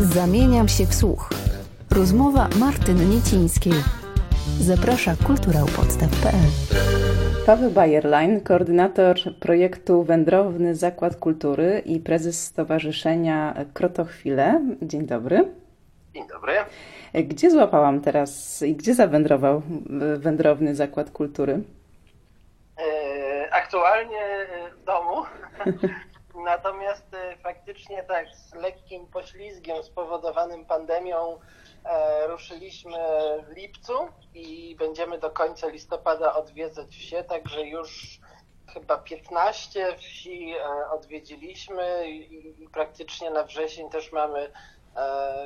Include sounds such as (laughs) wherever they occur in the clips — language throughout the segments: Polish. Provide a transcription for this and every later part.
Zamieniam się w słuch. Rozmowa Martyny Niecińskiej. Zaprasza kulturałpodstaw.pl Paweł Bayerlein, koordynator projektu Wędrowny Zakład Kultury i prezes Stowarzyszenia Krotochwile. Dzień dobry. Dzień dobry. Gdzie złapałam teraz i gdzie zawędrował Wędrowny Zakład Kultury? E, aktualnie w domu. (laughs) Natomiast e, faktycznie tak z lekkim poślizgiem spowodowanym pandemią e, ruszyliśmy w lipcu i będziemy do końca listopada odwiedzać wsie, także już chyba 15 wsi e, odwiedziliśmy i, praktycznie na wrzesień też mamy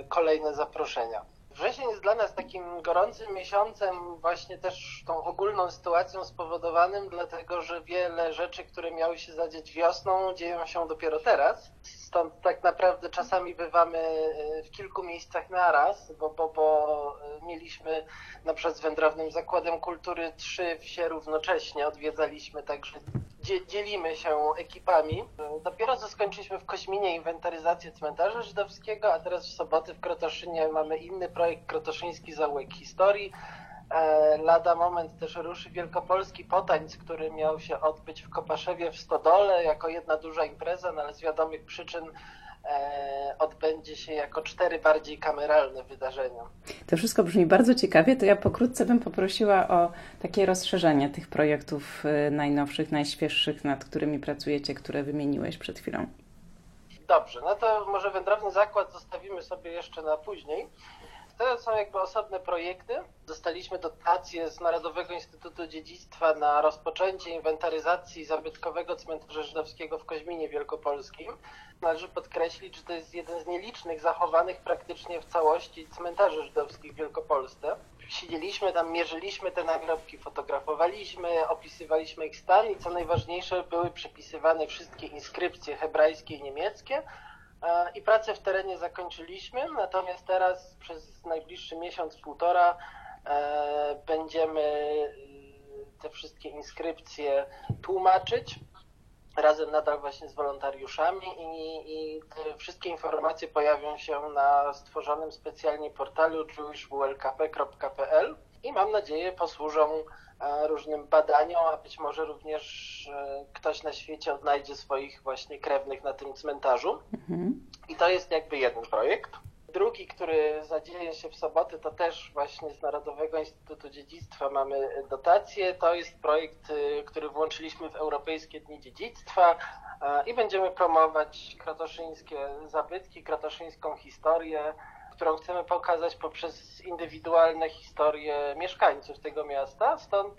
kolejne zaproszenia. Wrzesień jest dla nas takim gorącym miesiącem, właśnie też tą ogólną sytuacją spowodowanym, dlatego że wiele rzeczy, które miały się zadzieć wiosną, dzieją się dopiero teraz. Stąd tak naprawdę czasami bywamy e, w kilku miejscach naraz, bo, bo, bo e, mieliśmy na przykład z Wędrownym Zakładem Kultury trzy wsie równocześnie, odwiedzaliśmy, także dzielimy się ekipami. Dopiero co skończyliśmy w Koźminie inwentaryzację cmentarza żydowskiego, a teraz w soboty w Krotoszynie mamy inny projekt Krotoszyński Zaułek Historii. E, lada moment też ruszy Wielkopolski Potańc, który miał się odbyć w Kopaszewie w Stodole jako jedna duża impreza, no ale z wiadomych przyczyn odbędzie się jako cztery bardziej kameralne wydarzenia. To wszystko brzmi bardzo ciekawie, to ja pokrótce bym poprosiła o takie rozszerzenie tych projektów y, najnowszych, najświeższych, nad którymi pracujecie, które wymieniłeś przed chwilą. Dobrze, no to może wędrowny zakład zostawimy sobie jeszcze na później. To są jakby osobne projekty. Dostaliśmy dotację z Narodowego Instytutu Dziedzictwa na rozpoczęcie inwentaryzacji zabytkowego cmentarza żydowskiego w Koźminie Wielkopolskim. Należy podkreślić, że to jest jeden z nielicznych zachowanych praktycznie w całości cmentarzy żydowskich w Wielkopolsce. Siedzieliśmy tam, mierzyliśmy te nagrobki, fotografowaliśmy, opisywaliśmy ich stan i co najważniejsze były przepisywane wszystkie inskrypcje hebrajskie i niemieckie, i pracę w terenie zakończyliśmy, natomiast teraz przez najbliższy miesiąc, półtora e, będziemy e, te wszystkie inskrypcje tłumaczyć razem nadal właśnie z wolontariuszami i, i wszystkie informacje pojawią się na stworzonym specjalnie portalu jewishwlkp.pl i mam nadzieję posłużą e, różnym badaniom, a być może również ktoś na świecie odnajdzie swoich właśnie krewnych na tym cmentarzu. Mhm. I to jest jakby jeden projekt. Drugi, który zadzieje się w sobotę, to też właśnie z Narodowego Instytutu Dziedzictwa mamy dotację. To jest projekt, y, który włączyliśmy w Europejskie Dni Dziedzictwa i będziemy promować krotoszyńskie zabytki, krotoszyńską historię, którą chcemy pokazać poprzez indywidualne historie mieszkańców tego miasta. Stąd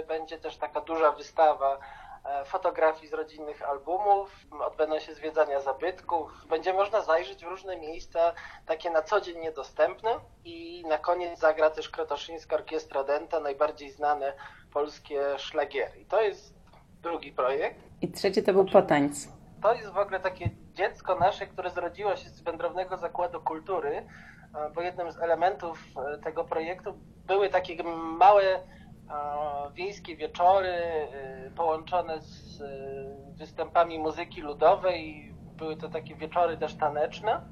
y, będzie też taka duża wystawa E, fotografii z rodzinnych albumów, odbędą się zwiedzania zabytków, będzie można zajrzeć w różne miejsca, takie na co dzień niedostępne i na koniec zagra też Krotoszyńska Orkiestra Denta, najbardziej znane polskie szlagiery. I to jest drugi projekt. I trzeci to był Potańc. To jest w ogóle takie dziecko nasze, które zrodziło się z Wędrownego Zakładu Kultury, e, bo jednym z elementów e, tego projektu były takie małe wiejskie wieczory połączone z występami muzyki ludowej. Były to takie wieczory też taneczne.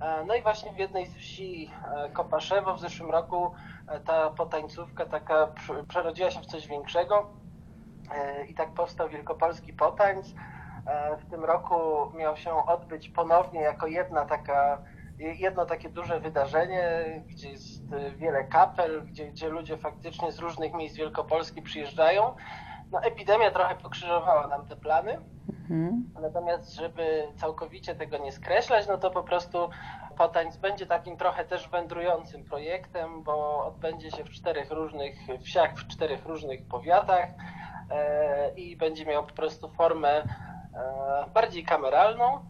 E, no i właśnie w jednej z wsi e, Kopaszewo w zeszłym roku e, ta potańcówka taka przerodziła się w coś większego i tak powstał Wielkopolski Potańc. W tym roku miał się odbyć ponownie jako jedna taka jedno takie duże wydarzenie, gdzie jest y, wiele kapel, gdzie, gdzie ludzie faktycznie z różnych miejsc Wielkopolski przyjeżdżają. No, epidemia trochę pokrzyżowała nam te plany. Mhm. Natomiast, żeby całkowicie tego nie skreślać, no to po prostu Potańc będzie takim trochę też wędrującym projektem, bo odbędzie się w czterech różnych wsiach, w czterech różnych powiatach e, i będzie miał po prostu formę e, bardziej kameralną,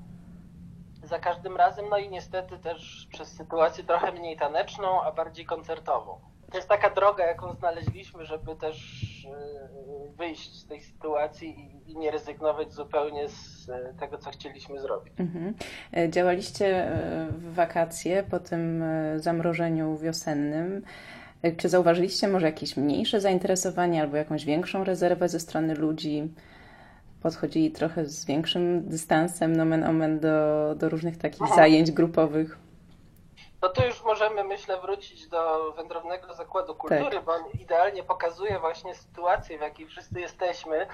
za każdym razem, no i niestety też przez sytuację trochę mniej taneczną, a bardziej koncertową. To jest taka droga, jaką znaleźliśmy, żeby też e, wyjść z tej sytuacji i nie rezygnować zupełnie z e, tego, co chcieliśmy zrobić. Mhm. E, działaliście w wakacje po tym zamrożeniu wiosennym. Czy zauważyliście może jakieś mniejsze zainteresowanie albo jakąś większą rezerwę ze strony ludzi? Podchodzili trochę z większym dystansem, nomen omen, do, do różnych takich Aha. zajęć grupowych. To tu już możemy, myślę, wrócić do Wędrownego Zakładu Kultury, Tak. bo on idealnie pokazuje właśnie sytuację, w jakiej wszyscy jesteśmy.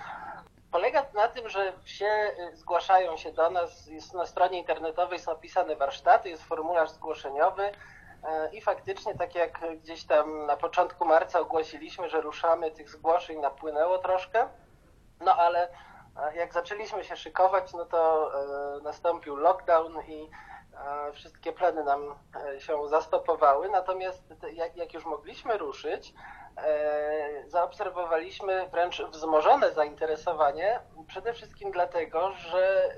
Polega na tym, że wsie y, zgłaszają się do nas, jest na stronie internetowej są opisane warsztaty, jest formularz zgłoszeniowy e, i faktycznie, tak jak gdzieś tam na początku marca ogłosiliśmy, że ruszamy, tych zgłoszeń napłynęło troszkę, no ale jak zaczęliśmy się szykować, no to e, nastąpił lockdown i e, wszystkie plany nam e, się zastopowały. Natomiast jak, już mogliśmy ruszyć, zaobserwowaliśmy wręcz wzmożone zainteresowanie, przede wszystkim dlatego, że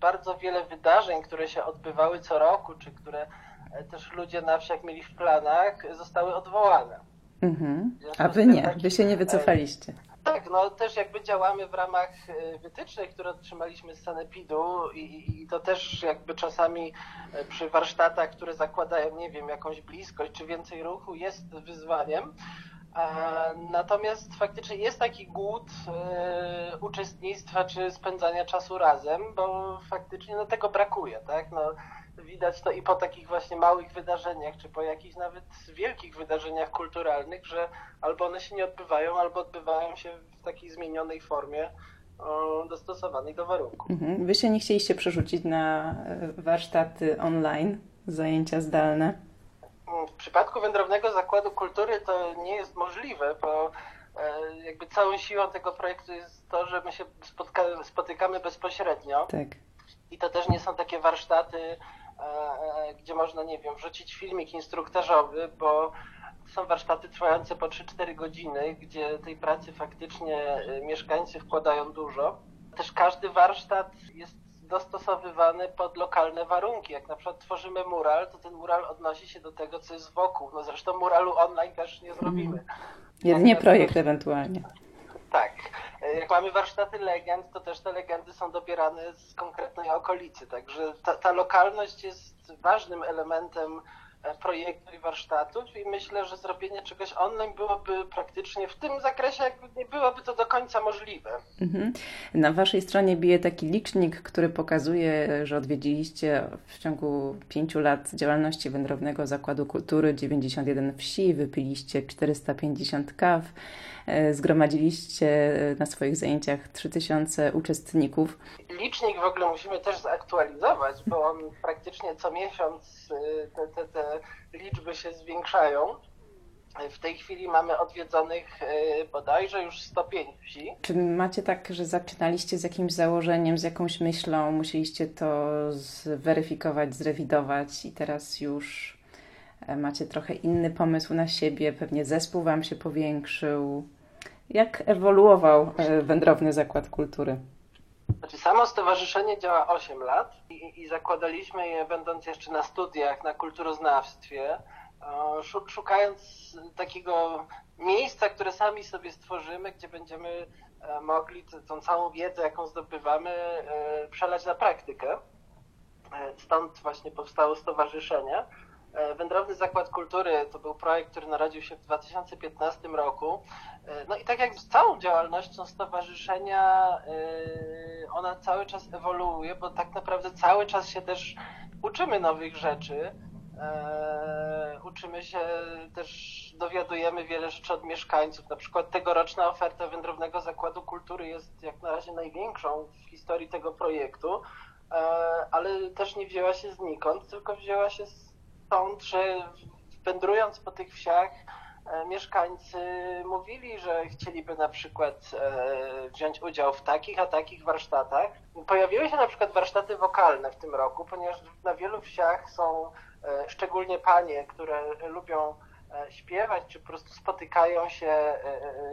bardzo wiele wydarzeń, które się odbywały co roku, czy które też ludzie na wsiach mieli w planach, zostały odwołane. Mhm. A wy nie, wy się nie wycofaliście. Tak, no też jakby działamy w ramach e, wytycznych, które otrzymaliśmy z Sanepidu i, i to też jakby czasami e, przy warsztatach, które zakładają, nie wiem, jakąś bliskość czy więcej ruchu jest wyzwaniem. Natomiast faktycznie jest taki głód e, uczestnictwa czy spędzania czasu razem, bo faktycznie no, tego brakuje, tak? No, widać to i po takich właśnie małych wydarzeniach, czy po jakichś nawet wielkich wydarzeniach kulturalnych, że albo one się nie odbywają, albo odbywają się w takiej zmienionej formie, dostosowanej do warunków. Mhm. Wy się nie chcieliście przerzucić na e, warsztaty online, zajęcia zdalne. W przypadku Wędrownego Zakładu Kultury to nie jest możliwe, bo e, jakby całą siłą tego projektu jest to, że my się spotka- spotykamy bezpośrednio Tak. I to też nie są takie warsztaty, e, e, gdzie można, nie wiem, wrzucić filmik instruktażowy, bo są warsztaty trwające po 3-4 godziny, gdzie tej pracy faktycznie e, mieszkańcy wkładają dużo. Też każdy warsztat jest dostosowywany pod lokalne warunki. Jak na przykład tworzymy mural, to ten mural odnosi się do tego, co jest wokół. No zresztą muralu online też nie zrobimy. Jedynie projekt ewentualnie. Tak. E, Jak mamy warsztaty legend, to też te legendy są dobierane z konkretnej okolicy. Także ta, ta lokalność jest ważnym elementem e, projektu i warsztatów i myślę, że zrobienie czegoś online byłoby praktycznie w tym zakresie, jakby nie byłoby to do końca możliwe. Mhm. Na waszej stronie bije taki licznik, który pokazuje, że odwiedziliście w ciągu pięciu lat działalności Wędrownego Zakładu Kultury 91 wsi, wypiliście 450 kaw, e, zgromadziliście na swoich zajęciach 3000 uczestników. Licznik w ogóle musimy też zaktualizować, bo on praktycznie co miesiąc y, te, te, te liczby się zwiększają. W tej chwili mamy odwiedzonych y, bodajże już 105 wsi. Czy macie tak, że zaczynaliście z jakimś założeniem, z jakąś myślą, musieliście to zweryfikować, zrewidować i teraz już e, macie trochę inny pomysł na siebie, pewnie zespół wam się powiększył. Jak ewoluował e, Wędrowny Zakład Kultury? Znaczy, samo stowarzyszenie działa 8 lat i, i zakładaliśmy je będąc jeszcze na studiach na kulturoznawstwie, e, szu- szukając takiego miejsca, które sami sobie stworzymy, gdzie będziemy e, mogli tą całą wiedzę, jaką zdobywamy, e, przelać na praktykę. Stąd właśnie powstało stowarzyszenie. Wędrowny Zakład Kultury to był projekt, który narodził się w 2015 roku. E, No i tak jak z całą działalnością stowarzyszenia, e, ona cały czas ewoluuje, bo tak naprawdę cały czas się też uczymy nowych rzeczy. E, Uczymy się też, dowiadujemy wiele rzeczy od mieszkańców. Na przykład tegoroczna oferta Wędrownego Zakładu Kultury jest jak na razie największą w historii tego projektu, ale też nie wzięła się znikąd, tylko wzięła się stąd, że wędrując po tych wsiach, mieszkańcy mówili, że chcieliby na przykład e, wziąć udział w takich, a takich warsztatach. Pojawiły się na przykład warsztaty wokalne w tym roku, ponieważ na wielu wsiach są e, szczególnie panie, które lubią e, śpiewać, czy po prostu spotykają się e,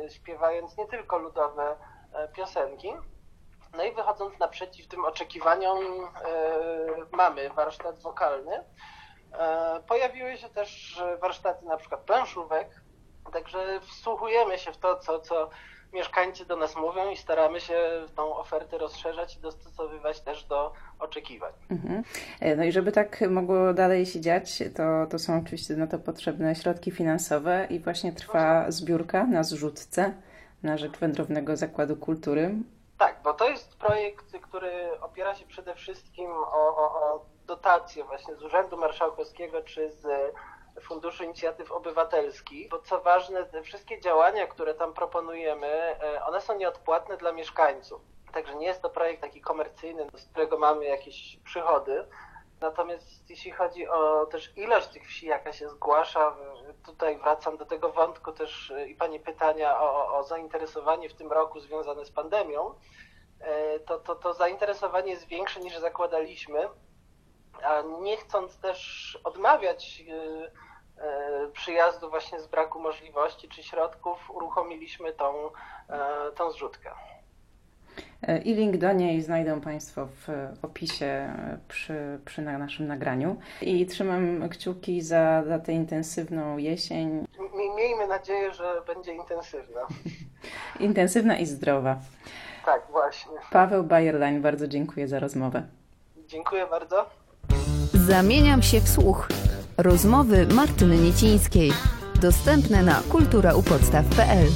e, śpiewając nie tylko ludowe e, piosenki. No i wychodząc naprzeciw tym oczekiwaniom, e, mamy warsztat wokalny. E, Pojawiły się też e, warsztaty na przykład planszówek, także wsłuchujemy się w to, co, co mieszkańcy do nas mówią i staramy się tą ofertę rozszerzać i dostosowywać też do oczekiwań. Mhm. E, No i żeby tak mogło dalej się dziać, to, to są oczywiście na to potrzebne środki finansowe i właśnie trwa zbiórka na zrzutce na rzecz Wędrownego Zakładu Kultury. Tak, bo to jest projekt, który opiera się przede wszystkim o, o, o dotacje właśnie z Urzędu Marszałkowskiego czy z Funduszu Inicjatyw Obywatelskich, bo co ważne, te wszystkie działania, które tam proponujemy, e, one są nieodpłatne dla mieszkańców. Także nie jest to projekt taki komercyjny, z którego mamy jakieś przychody. Natomiast jeśli chodzi o też ilość tych wsi, jaka się zgłasza, tutaj wracam do tego wątku też i Pani pytania o, o zainteresowanie w tym roku związane z pandemią, e, to, to, to zainteresowanie jest większe niż zakładaliśmy, a nie chcąc też odmawiać e, e, przyjazdu właśnie z braku możliwości czy środków, uruchomiliśmy tą, tą zrzutkę. I link do niej znajdą Państwo w opisie przy, przy naszym nagraniu. I trzymam kciuki za, za tę intensywną jesień. Miejmy nadzieję, że będzie intensywna. (laughs) intensywna i zdrowa. Tak, właśnie. Paweł Bajerlań, bardzo dziękuję za rozmowę. Dziękuję bardzo. Zamieniam się w słuch. Rozmowy Martyny Niecińskiej. Dostępne na kulturaupodstaw.pl